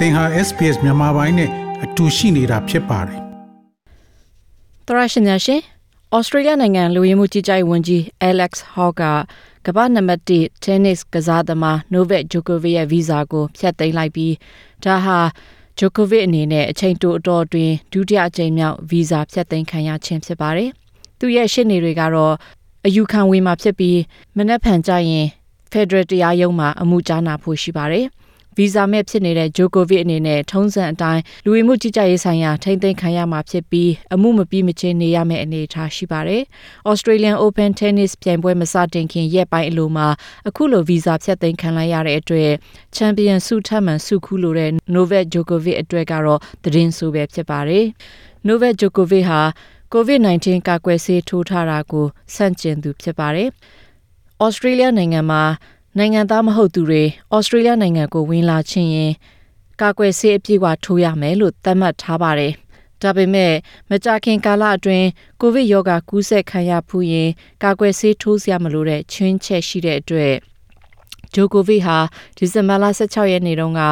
သင်ဟာ SPS မြန်မာပိုင်းနဲ့အတူရှိနေတာဖြစ်ပါတယ်သရရှင်များရှင်ဩစတြေးလျနိုင်ငံလူဝင်မှုကြီးကြပ်ရေးဝန်ကြီး Alex Hawke ကကမ္ဘာနံပါတ်1 tennis ကစားသမား Novak Djokovic ရဲ့ဗီဇာကိုဖျက်သိမ်းလိုက်ပြီးဒါဟာ Djokovic အနေနဲ့အချိန်တိုအတော်အတွင်းဒုတိယအကြိမ်မြောက်ဗီဇာဖျက်သိမ်းခံရခြင်းဖြစ်ပါတယ်။သူရဲ့ရှစ်နေတွေကတော့အယူခံဝင်မှာဖြစ်ပြီးမနက်ဖြန်ကျရင် Federal တရားရုံးမှာအမှုကြားနာဖို့ရှိပါတယ်။ ဗီဇာမဲ့ဖြစ်နေတဲ့ဂျိုကိုဗစ်အနေနဲ့ထုံးစံအတိုင်းလူဝင်မှုကြီးကြပ်ရေးဆိုင်ရာထိမ့်သိမ်းခံရမှာဖြစ်ပြီးအမှုမပြီးမချင်းနေရမယ့်အနေအထားရှိပါတယ်။ Australian Open Tennis ပြိုင်ပွဲမစတင်ခင်ရက်ပိုင်းအလိုမှာအခုလိုဗီဇာဖြတ်သိမ်းခံလိုက်ရတဲ့အတွက်ချန်ပီယံဆုထပ်မံဆုခူးလိုတဲ့ Novak Djokovic အတွက်ကတော့သတင်းဆိုပဲဖြစ်ပါတယ်။ Novak Djokovic ဟာ COVID-19 ကာကွယ်ဆေးထိုးထားတာကိုဆန့်ကျင်သူဖြစ်ပါတယ်။ Australia နိုင်ငံမှာ နိုင်ငံသားမဟုတ်သူတွေဩစတြေးလျနိုင်ငံကိုဝင်လာခြင်းရင်ကာကွယ်ဆေးအပြည့်အဝထိုးရမယ်လို့သတ်မှတ်ထားပါတယ်။ဒါပေမဲ့မကြာခင်ကာလအတွင်းကိုဗစ်ရောဂါကူးစက်ခံရဖူးရင်ကာကွယ်ဆေးထိုးစရာမလိုတဲ့ချင်းချက်ရှိတဲ့အတွက်ဂျိုကိုဗစ်ဟာဒီဇင်ဘာလ16ရက်နေ့တုန်းက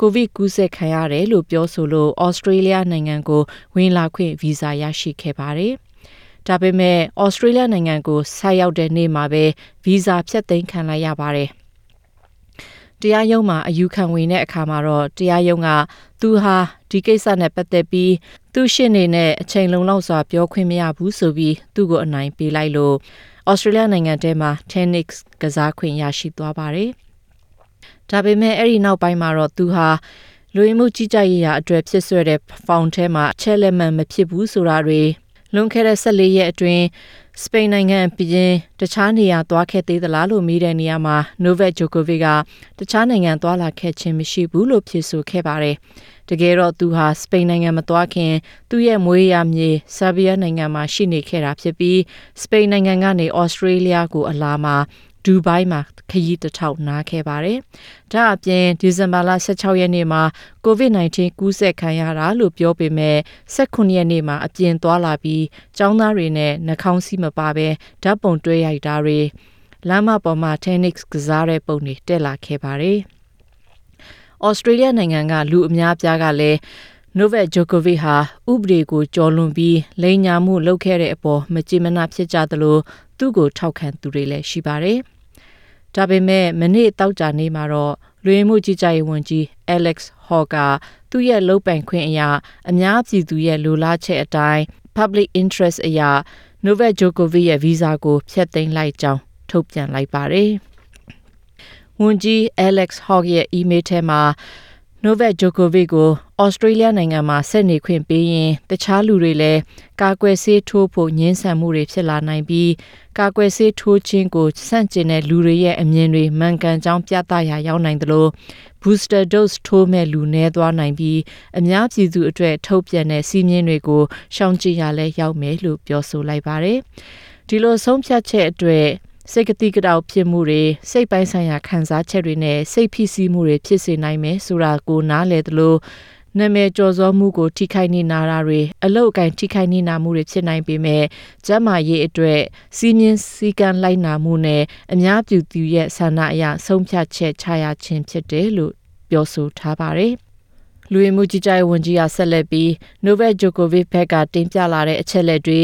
ကိုဗစ်ကူးစက်ခံရတယ်လို့ပြောဆိုလို့ဩစတြေးလျနိုင်ငံကိုဝင်လာခွင့်ဗီဇာရရှိခဲ့ပါတယ်။ ဒါပေမဲ့ဩစတြေးလျနိုင်ငံကိုဆိုက်ရောက်တဲ့နေ့မှာပဲဗီဇာဖျက်သိမ်းခံလိုက်ရပါတယ်တရားရုံးမှာအယူခံဝင်တဲ့အခါမှာတော့တရားရုံးကသူဟာဒီကိစ္စနဲ့ပတ်သက်ပြီးသူ့ရှင်းနေနဲ့အချိန်လုံလောက်စွာပြောခွင့်မရဘူးဆိုပြီးသူ့ကိုအနိုင်ပေးလိုက်လို့ဩစတြေးလျနိုင်ငံထဲမှာ tennis ကစားခွင့်ရရှိသွားပါတယ်။ဒါပေမဲ့အဲ့ဒီနောက်ပိုင်းမှာတော့သူဟာလူဝင်မှုကြီးကြပ်ရေးရာအတွက်ဖြစ်ဆွဲတဲ့ဖောင်ထဲမှာအချက်လက်မှန်မဖြစ်ဘူးဆိုတာတွေ လွန်ခဲ့တဲ့14ရက်အတွင်းစပိန်နိုင်ငံပြင်တခြားနေရာသွားခဲ့သေးသလားလို့မေးတဲ့နေရာမှာ Novak Djokovic ကတခြားနိုင်ငံသွားလာခဲ့ခြင်းမရှိဘူးလို့ဖြေဆိုခဲ့ပါတယ်။တကယ်တော့သူဟာစပိန်နိုင်ငံမသွားခင် သူ့ရဲ့မွေးရာမြေဆာဘီးယားနိုင်ငံမှာရှိနေခဲ့တာဖြစ်ပြီးစပိန်နိုင်ငံကနေဩစတြေးလျကိုအလာမှာ ဒူဘိုင်းမှာခရီးတစ်ထောက်နားခဲ့ပါတယ်။ဒါအပြင်ဒီဇင်ဘာလ16ရက်နေ့မှာ COVID-19 ကူးစက်ခံရတာလို့ပြောပေမဲ့18ရက်နေ့မှာအပြင်သွားလာပြီးចောင်းသားတွေနဲ့နှာခေါင်းစည်းမပါဘဲဓာတ်ပုံတွဲရိုက်တာတွေလမ်းမပေါ်မှာ tennis ကစားတဲ့ပုံတွေတက်လာခဲ့ပါတယ်။ဩစတြေးလျနိုင်ငံကလူအများပြားကလည်း Novak Djokovic ဟာဥပဒေကိုကျော်လွန်ပြီးလိန်ညာမှုလုပ်ခဲ့တဲ့အပေါ်မကြည်မနှဖြစ်ကြသလိုသူ့ကိုထောက်ခံသူတွေလည်းရှိပါတယ်။ ဒါပေမဲ့မနေ့တောက်ကြနေ့မှာတော့လူဝင်မှုကြီးကြပ်ရေးဝန်ကြီး Alex Hawke ကသူ့ရဲ့လုံပိုင်ခွင့်အရာအများပြည်သူရဲ့လိုလားချက်အတိုင်း public interest အရာ Novak Djokovic ရဲ့ဗီဇာကိုဖျက်သိမ်းလိုက်ကြောင်းထုတ်ပြန်လိုက်ပါတယ်။ဝန်ကြီး Alex Hawke ရဲ့ email ထဲမှာ Novak Djokovic ကိုဩစတြေးလျနိုင်ငံမှာဆက်နေခွင့်ပေးရင်တခြားလူတွေလည်းကာကွယ်ဆေးထိုးဖို့ညှင်းဆန်မှုတွေဖြစ်လာနိုင်ပြီးကာကွယ်ဆေးထိုးခြင်းကိုဆန့်ကျင်တဲ့လူတွေရဲ့အမြင်တွေမှန်ကန်ကြောင်းပြသရာရောက်နိုင်သလို booster dose ထိုးမဲ့လူနည်းသွားနိုင်ပြီးအများပြည်သူအတွက်ထုတ်ပြန်တဲ့စီးမြင်တွေကိုရှောင်ကြဉ်ရလဲရောက်မယ်လို့ပြောဆိုလိုက်ပါတယ်။ဒီလိုဆုံးဖြတ်ချက်အတွက် စိတ်ကတိကတောက်ဖြစ်မှုတွေစိတ်ပိုင်းဆိုင်ရာခံစားချက်တွေနဲ့စိတ်ဖိစီးမှုတွေဖြစ်စေနိုင်မယ်ဆိုတာကိုနားလည်သလိုနာမည်ကျော်စောမှုကိုထိခိုက်နေနာတာတွေအလုတ်အကင်ထိခိုက်နေနာမှုတွေဖြစ်နိုင်ပေမဲ့ကျန်းမာရေးအတွက်စီးမြင်စည်းကမ်းလိုက်နာမှုနဲ့အများပြည်သူရဲ့ဆန္ဒအရဆုံးဖြတ်ချက်ချရခြင်းဖြစ်တယ်လို့ပြောဆိုထားပါတယ်။ လူဝင်မှုကြီးကြပ်ဝန်ကြီးကဆက်လက်ပြီး Novak Djokovic ဘက်ကတင်ပြလာတဲ့အချက်လက်တွေ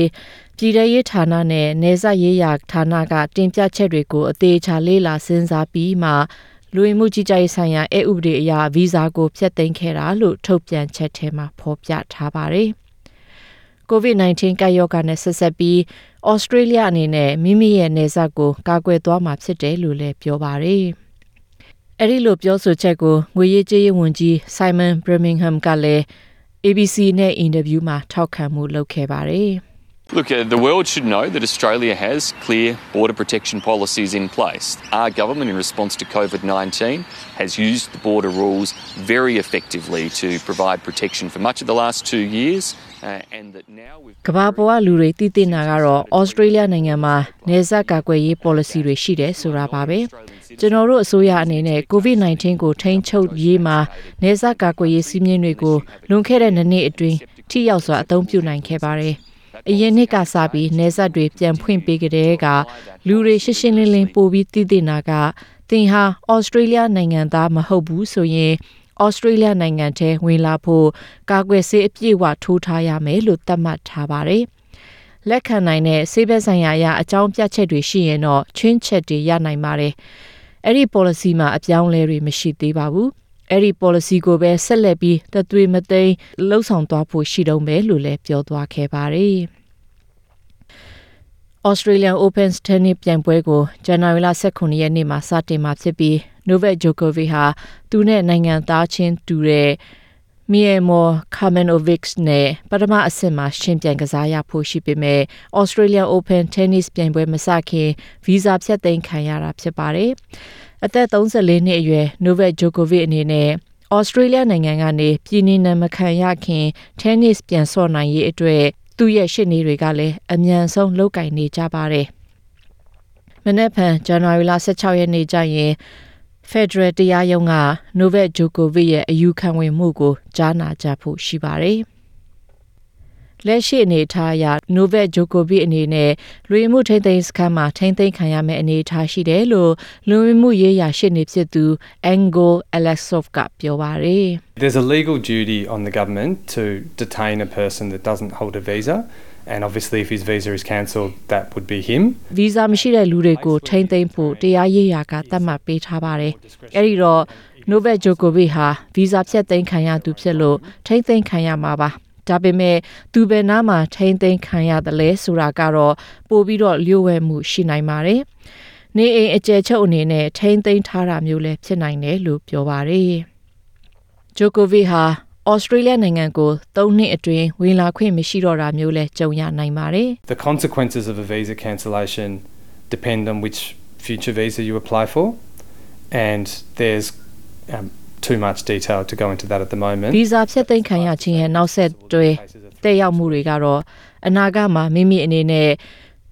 ပြည်ထရေးဌာနနဲ့နေဆက်ရေးရာဌာနကတင်ပြချက်တွေကိုအသေးချာလေ့လာစဉ်းစားပြီးမှလူဝင်မှုကြီးကြပ်ရေးဆိုင်ရာအဥပဒေအရဗီဇာကိုဖျက်သိမ်းခဲ့တာလို့ထုတ်ပြန်ချက်ထဲမှာဖော်ပြထားပါတယ်။ COVID-19 ကပ်ရောဂါနဲ့ဆက်ဆက်ပြီးဩစတြေးလျအနေနဲ့မိမိရဲ့နေဆက်ကိုကာကွယ်သွားမှာဖြစ်တယ်လို့လည်းပြောပါတယ်။ အဲဒီလိုပြောဆိုချက်ကိုငွေရေးကြေးရေးဝန်ကြီး Simon Birmingham ကလည်း ABC နဲ့အင်တာဗျူးမှာထောက်ခံမှုလုပ်ခဲ့ပါတယ်။ Look, uh, the world should know that Australia has clear border protection policies in place. Our government, in response to COVID 19, has used the border rules very effectively to provide protection for much of the last two years. Uh, and that now we've ကဘာပေါ်ကလူတွေတည်တည်နာကတော့ဩစတြေးလျနိုင်ငံမှာနေဆက်ကာကွယ်ရေး policy တွေရှိတယ်ဆိုတာပါပဲကျွန်တော်တို့အစိုးရအနေနဲ့ COVID-19 ကိုထိန်းချုပ်ရေးမှာနေဆက်ကာကွယ်ရေးစည်းမျဉ်းတွေကိုလွန်ခဲ့တဲ့နှစ်အတွင်းထိရောက်စွာအသုံးပြုနိုင်ခဲ့ပါတယ်။အရင်နှစ်ကစပြီးနေဆက်တွေပြန်ဖွင့်ပေးကြတဲ့ကလူတွေရှင်းရှင်းလင်းလင်းပို့ပြီးတည်တည်နာကသင်ဟာဩစတြေးလျနိုင်ငံသားမဟုတ်ဘူးဆိုရင် ဩစတြေးလျနိုင်ငံထဲဝင်လာဖို့ကာကွယ်ဆေးအပြည့်အဝထိုးထားရမယ်လို့သတ်မှတ်ထားပါတယ်။လက်ခံနိုင်တဲ့ဆေးဘက်ဆိုင်ရာအရအကြောင်းပြချက်တွေရှိရင်တော့ချင်းချက်တွေရနိုင်ပါတယ်။အဲ့ဒီ policy မှာအပြောင်းလဲတွေမရှိသေးပါဘူး။အဲ့ဒီ policy ကိုပဲဆက်လက်ပြီးတသွေးမသိမ်းလှုပ်ဆောင်သွားဖို့ရှိတော့မယ်လို့လည်းပြောသွားခဲ့ပါတယ်။ Australian Open Tennis ပြိုင်ပွဲကိုဇန်နဝါရီလ18ရက်နေ့မှာစတင်မှာဖြစ်ပြီး Novak Djokovic ဟာသူနဲ့နိုင်ငံသားချင်းတူတဲ့ Miemor Kramanovic နဲ့ပထမအဆင့်မှာရှင်ပြိုင်ကစားရဖို့ရှိပေမဲ့ Australian Open Tennis ပြိုင်ပွဲမစခင်ဗီဇာဖြတ်သိမ်းခံရတာဖြစ်ပါတယ်။အသက်34နှစ်အရွယ် Novak Djokovic အနေနဲ့ဩစတြေးလျနိုင်ငံကနေပြည်နေနံမခံရခင် tennis ပြန်ဆော့နိုင်ရေးအတွက် သူ့ရဲ့ရှစ်နေတွေကလည်းအမြန်ဆုံးလောက်ကင်နေကြပါတယ်။မနေ့ဖန်ဇန်နဝါရီလ16ရက်နေ့ကျရင် Federal တရားရုံးက Novak Djokovic ရဲ့အယူခံဝင်မှုကိုကြားနာကြဖို့ရှိပါတယ်။ လက်ရှိအနေအထားအရ Novak Djokovic အနေနဲ့လူဝင်မှုထိန်းသိမ်းစခန်းမှာထိန်းသိမ်းခံရမယ့်အနေအထားရှိတယ်လို့လူဝင်မှုရေးရာရှေ့နေဖြစ်သူ Angel Alexov ကပြောပါတယ် There's a legal duty on the government to detain a person that doesn't hold a visa. And obviously, if his visa is cancelled, that would be him. ဗီဇာမရှိတဲ့လူတွေကိုထိန်းသိမ်းဖို့တရားရေးရာကသတ်မှတ်ပေးထားပါတယ်။အဲဒီတော့ Novak Djokovic ဟာဗီဇာဖြတ်သိမ်းခံရသူဖြစ်လို့ထိန်းသိမ်းခံရမှာပါ။ ဒါပေမဲ့သူဘယ်နားမှာထိန်းသိမ်းခံရတယ်လဲဆိုတာကတော့ပို့ပြီးတော့လျှို့ဝှက်မှုရှိနိုင်ပါတယ်။နေအိမ်အကျယ်ချုပ်အနေနဲ့ထိန်းသိမ်းထားတာမျိုးလည်းဖြစ်နိုင်တယ်လို့ပြောပါတယ်။ Djokovic ဟာဩစတြေးလျနိုင်ငံကို၃နှစ်အတွင်းဝင်လာခွင့်မရှိတော့တာမျိုးလဲကြုံရနိုင်ပါတယ် The consequences of a visa cancellation depend on which future visa you apply for. And there's um, too much detail to go into that at the moment. ။ဗီဇာဖြတ်သိမ်းခံရခြင်းရဲ့နောက်ဆက်တွဲတက်ရောက်မှုတွေကတော့အနာဂတ်မှာမိမိအနေနဲ့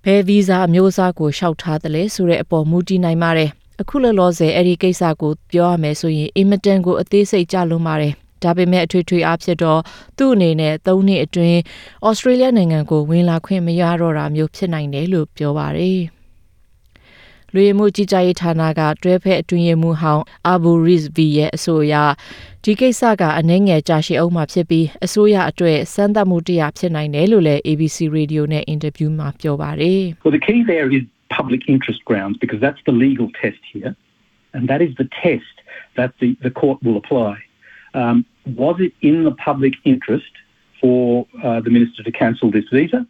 ဘယ်ဗီဇာအမျိုးအစားကိုလျှောက်ထားတယ်လဲဆိုတဲ့အပေါ်မူတည်နိုင်ပါတယ်။အခုလောလောဆယ်အဲ့ဒီကိစ္စကိုပြောရမယ်ဆိုရင်အင်မတန်ကိုအသေးစိတ်ကြလွန်ပါတယ်။ဒါပေမဲ့အထွေထွေအားဖြင့်တော့သူ့အနေနဲ့၃နှစ်အတွင်းဩစတြေးလျနိုင်ငံကိုဝင်လာခွင့်မရတော့တာမျိုးဖြစ်နိုင်တယ်လို့ပြောပါတယ်။ လူရမှုကြီးကြပ်ရေးဌာနကတွဲဖက်အတွင်းရေးမှူးဟောင်းအာဘူရစ်ဗီရဲ့အဆိုအရဒီကိစ္စကအနှဲငယ်ကြာရှည်အောင်မှာဖြစ်ပြီးအစိုးရအတွက်စမ်းသပ်မှုတရားဖြစ်နိုင်တယ်လို့လည်း ABC Radio နဲ့အင်တာဗျူးမှာပြောပါတယ် Well, the key there is public interest grounds because that's the legal test here, and that is the test that the, the court will apply. Um, was it in the public interest for uh, the minister to cancel this visa?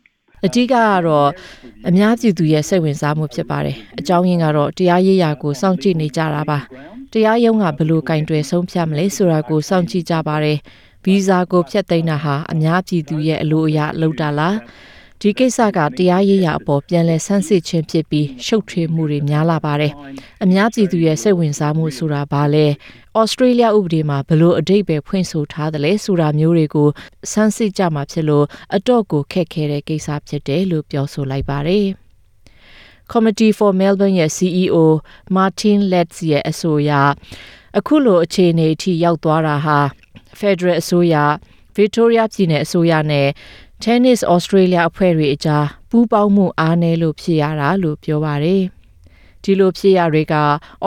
အဓိကကတော့အများပြည်သူရဲ့စိတ်ဝင်စားမှုဖြစ်ပါတယ်။အကြောင်းရင်းကတော့တရားရေးရာကိုစောင့်ကြည့်နေကြတာပါ။တရားရုံးကဘယ်လိုကင်တွယ်ဆုံးဖြတ်မလဲဆိုတာကိုစောင့်ကြည့်ကြပါတယ်။ဗီဇာကိုဖျက်သိမ်းတာဟာအများပြည်သူရဲ့အလိုအရလုပ်တာလား။ ဒီကိစ္စကတရားရေးရာအပေါ်ပြန်လဲဆန်းစစ်ခြင်းဖြစ်ပြီးရှုပ်ထွေးမှုတွေများလာပါတယ်။အများပြည်သူရဲ့စိတ်ဝင်စားမှုဆိုတာဘာလဲ။ဩစတြေးလျဥပဒေမှာဘလို့အတိတ်ပဲဖွင့်ဆိုထားတယ်လဲဆိုတာမျိုးတွေကိုဆန်းစစ်ကြမှာဖြစ်လို့အတော့ကိုခက်ခဲတဲ့ကိစ္စဖြစ်တယ်လို့ပြောဆိုလိုက်ပါတယ်။ Committee for Melbourne ရဲ့ CEO Martin Letts ရဲ့အဆိုအရအခုလိုအခြေအနေအထိရောက်သွားတာဟာ Federal အစိုးရ Victoria ပြည်နယ်အစိုးရနဲ့ Tennis Australia အဖွဲ့တွေအကြားပူးပေါင်းမှုအားနည်းလို့ဖြစ်ရတာလို့ပြောပါတယ်။ဒီလိုဖြစ်ရတွေက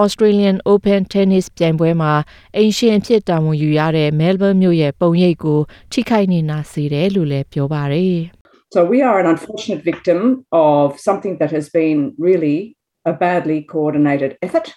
Australian Open Tennis ပြိုင်ပွဲမှာအိမ်ရှင်ဖြစ်တာဝန်ယူရတဲ့ Melbourne မြို့ရဲ့ပုံရိပ်ကိုထိခိုက်နေနာစေတယ်လို့လည်းပြောပါတယ်။ So we are an unfortunate victim of something that has been really a badly coordinated effort.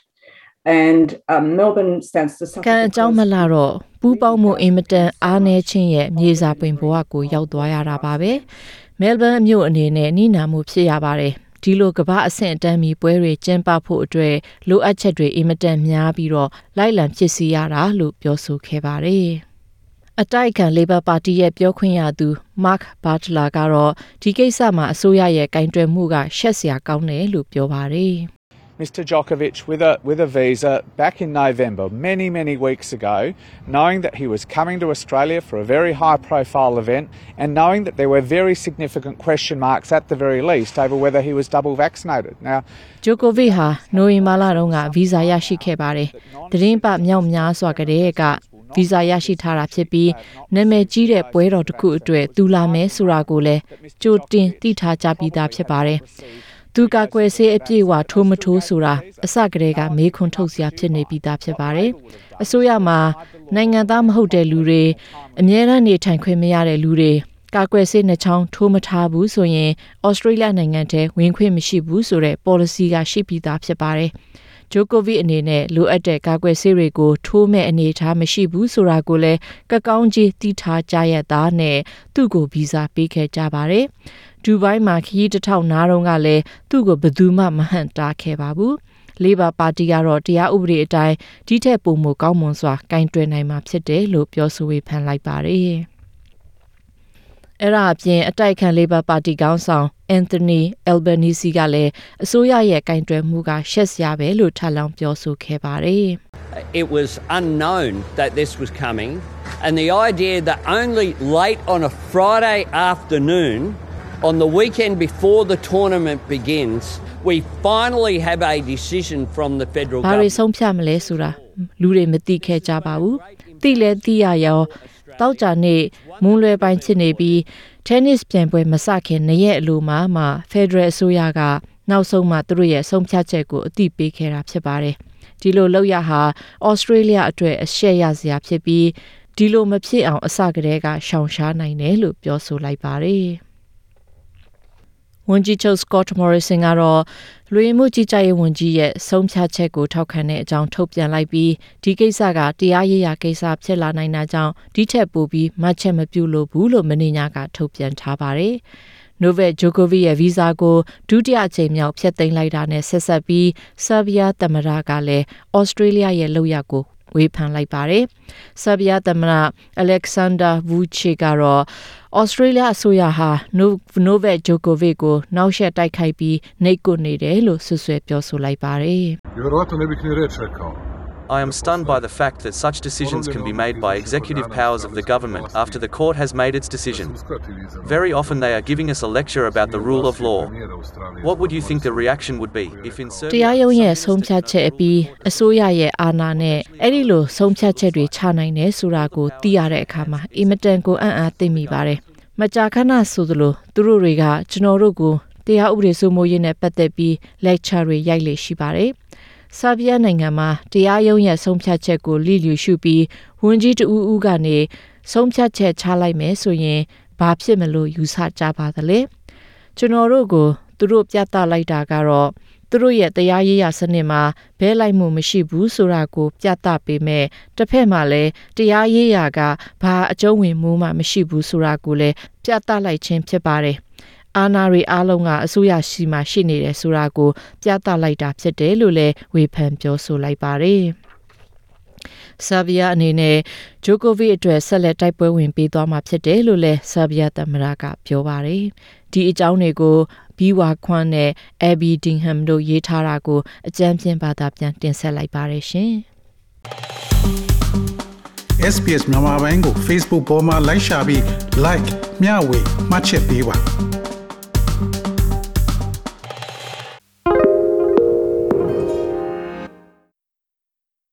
And um, Melbourne stands to suffer. ကံအကြောင်းမလာတော့ပူးပေါင်းမှုအင်မတန်အားနည်းခြင်းရဲ့မြေစာပင်ဘဝကိုရောက်သွားရတာပါပဲ။ Melbourne အမျိုးအနေနဲ့နှိနာမှုဖြစ်ရပါတယ်။ဒီလိုကမ္ဘာအဆင့်အတန်းမီပွဲတွေကျင်းပဖို့အတွက်လိုအပ်ချက်တွေအင်မတန်များပြီးတော့လိုက်လံဖြစ်စီရတာလို့ပြောဆိုခဲ့ပါတယ်။အတိုက်ခံ Labor Party ရဲ့ပြောခွင့်ရသူ Mark Butler ကတော့ဒီကိစ္စမှာအစိုးရရဲ့ကင်တွယ်မှုကရှက်စရာကောင်းတယ်လို့ပြောပါတယ်။ Mr. Djokovic with a with a visa back in November, many many weeks ago, knowing that he was coming to Australia for a very high profile event and knowing that there were very significant question marks at the very least over whether he was double vaccinated. Now, Djokovic ဟာနိုဝင်ဘာလတုန်းကဗီဇာရရှိခဲ့ပါတယ်။သတင်းပမြောက်များစွာကတည်းကဗီဇာရရှိထားတာဖြစ်ပြီးနာမည်ကြီးတဲ့ပွဲတော်တစ်ခုအတွက်သူလာမယ်ဆိုတာကိုလည်းကြိုတင်သိထားကြပြီးသားဖြစ်ပါတယ်။ သူသူကာကွယ်ဆေးအပြည့်အဝထိုးမထိုးဆိုတာအစကတည်းကမေးခွန်းထုတ်စရာဖြစ်နေပြီးသားဖြစ်ပါတယ်။အစိုးရမှာနိုင်ငံသားမဟုတ်တဲ့လူတွေအမြဲတမ်းနေထိုင်ခွင့်မရတဲ့လူတွေကာကွယ်ဆေးနှချောင်းထိုးမထားဘူးဆိုရင်ဩစတြေးလျနိုင်ငံထဲဝင်ခွင့်မရှိဘူးဆိုတဲ့ policy ကရှိပြီးသားဖြစ်ပါတယ်။ဂျိုကိုဗစ်အနေနဲ့လိုအပ်တဲ့ကာကွယ်ဆေးတွေကိုထိုးမဲ့အနေအထားမရှိဘူးဆိုတာကိုလည်းကကောင်းကြီးသိထားကြရသားနဲ့သူ့ကိုဗီဇာပေးခဲ့ကြပါတယ်။ ဒူဘိုင်းမှာခရီးတစ်ထောင်နားတော့ကလည်းသူ့ကိုဘယ်သူမှမဟန့်တားခဲ့ပါဘူး။ Labor ပါတီကတော့တရားဥပဒေအတိုင်းဒီထက်ပိုမိုကောင်းမွန်စွာကင်တွယ်နိုင်မှာဖြစ်တယ်လို့ပြောဆိုဝေဖန်လိုက်ပါတယ်။အဲ့ဒါအပြင်အတိုက်ခံ Labor ပါတီခေါင်းဆောင် Anthony Albanese ကလည်းအစိုးရရဲ့ကင်တွယ်မှုကရှက်စရာပဲလို့ထပ်လောင်းပြောဆိုခဲ့ပါတယ် It was unknown that this was coming, and the idea that only late on a Friday afternoon, on the weekend before the tournament begins, we finally have a decision from the federal ဘာတွေ government. ဆုံးဖြတ်မလဲဆိုတာလူတွေမသိခဲ့ကြပါဘူးသိလဲသိရရောတောက်ကြနေ့မွန်းလွယ်ပိုင်းဖြစ်နေပြီး tennis ပြိုင်ပွဲမစခင်နှစ်ရက်အလိုမှာမှ Federal အစိုးရကနောက်ဆုံးမှသူတို့ရဲ့ဆုံးဖြတ်ချက်ကိုအသိပေးခဲ့တာဖြစ်ပါတယ်ဒီလိုလောက်ရဟာ Australia အတွက်အရှက်ရစရာဖြစ်ပြီးဒီလိုမဖြစ်အောင်အစကတည်းကရှောင်ရှားနိုင်တယ်လို့ပြောဆိုလိုက်ပါတယ် ဝန်ကြီးချုပ် Scott Morrison ကတော့လူဝင်မှုကြီးကြပ်ရေးဝန်ကြီးရဲ့ဆုံးဖြတ်ချက်ကိုထောက်ခံတဲ့အကြောင်းထုတ်ပြန်လိုက်ပြီးဒီကိစ္စကတရားရေးရာကိစ္စဖြစ်လာနိုင်တာကြောင့်ဒီထက်ပိုပြီးမှတ်ချက်မပြုလို့ဘူးလို့မင်းညာကထုတ်ပြန်ထားပါတယ်။ Novak Djokovic ရဲ့ဗီဇာကိုဒုတိယအကြိမ်မြောက်ဖျက်သိမ်းလိုက်တာနဲ့ဆက်ဆက်ပြီးဆာဘီယာသမ္မတကလည်းဩစတြေးလျရဲ့လုပ်ရပ်ကို ဝေဖန်လိုက်ပါတယ်။ဆာဘီယာသမ္မတ Alexander Vucic ကတော့ဩစတြေးလျအစိုးရဟာ Novak Djokovic ကိုနောက်ဆက်တိုက်ခိုက်ပြီးနှိပ်ကွပ်နေတယ်လို့ဆွဆွဲပြောဆိုလိုက်ပါတယ်။ Vjerovatno ne bih ni reč rekao. I am stunned by the fact that such decisions can be made by executive powers of the government after the court has made its decision. Very often they are giving us a lecture about the rule of law. What would you think the reaction would be if in တ Serbia ရာရုံးရဲ့ဆုံးဖြတ်ချက်အပြီးအစိုးရရဲ့အာဏာနဲ့အဲ့ဒီလိုဆုံးဖြတ်ချက်တွေချနိုင်တယ်ဆိုတာကိုသိရတဲ့အခါမှာအင်မတန်ကိုအံ့အားသင့်မိပါတယ်။မကြာခဏဆိုသလိုသူတို့တွေကကျွန်တော်တို့ကိုတရားဥပဒေစိုးမိုးရေးနဲ့ပတ်သက်ပြီး lecture တွေရိုက်လေရှိပါတယ်။ ဆာဘီယာနိုင်ငံမှာတရားရုံးရဲ့ဆုံးဖြတ်ချက်ကိုလိလျူရှုပြီးဝန်ကြီးတဦးဦးကနေဆုံးဖြတ်ချက်ချလိုက်မယ်ဆိုရင်ဘာဖြစ်မလို့ယူဆကြပါသလဲ။ကျွန်တော်တို့ကိုသူတို့ပြသလိုက်တာကတော့သူတို့ရဲ့တရားရေးရာစနစ်မှာဘဲလိုက်မှုမရှိဘူးဆိုတာကိုပြသပေးမဲ့တစ်ဖက်မှာလည်းတရားရေးရာကဘာအကျုံးဝင်မှုမှမရှိဘူးဆိုတာကိုလည်းပြသလိုက်ခြင်းဖြစ်ပါတယ် အာနာရီအားလုံးကအစိုးရရှိမှရှိနေတယ်ဆိုတာကိုပြသလိုက်တာဖြစ်တယ်လို့လည်းဝေဖန်ပြောဆိုလိုက်ပါတယ်ဆာဘီယာအနေနဲ့ဂျိုကိုဗစ်အတွက်ဆက်လက်တိုက်ပွဲဝင်ပေးသွားမှာဖြစ်တယ်လို့လည်းဆာဘီယာသမ္မတကပြောပါတယ်။ဒီအကြောင်းတွေကိုဘီဝါခွန်းနဲ့ Abby Dingham တို့ရေးထားတာကိုအကြမ်းဖျင်းဘာသာပြန်တင်ဆက်လိုက်ပါတယ်ရှင်။ SPS မြန်မာပိုင်းကို Facebook ပေါ်မှာ like ရှာပြီး like မျှဝေမှတ်ချက်ပေးပါ